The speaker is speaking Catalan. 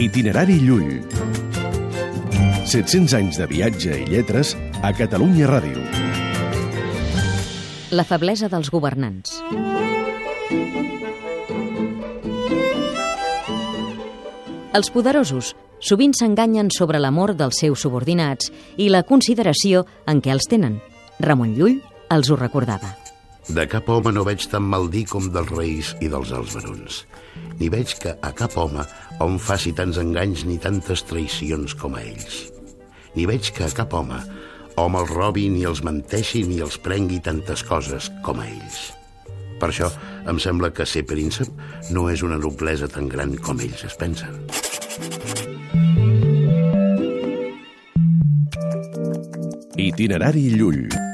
Itinerari Llull. 700 anys de viatge i lletres a Catalunya Ràdio. La feblesa dels governants. Els poderosos sovint s'enganyen sobre l'amor dels seus subordinats i la consideració en què els tenen. Ramon Llull els ho recordava. De cap home no veig tan mal dir com dels reis i dels alts barons. Ni veig que a cap home hom faci tants enganys ni tantes traïcions com a ells. Ni veig que a cap home hom els robi ni els menteixi ni els prengui tantes coses com a ells. Per això em sembla que ser príncep no és una noblesa tan gran com ells es pensen. Itinerari Llull.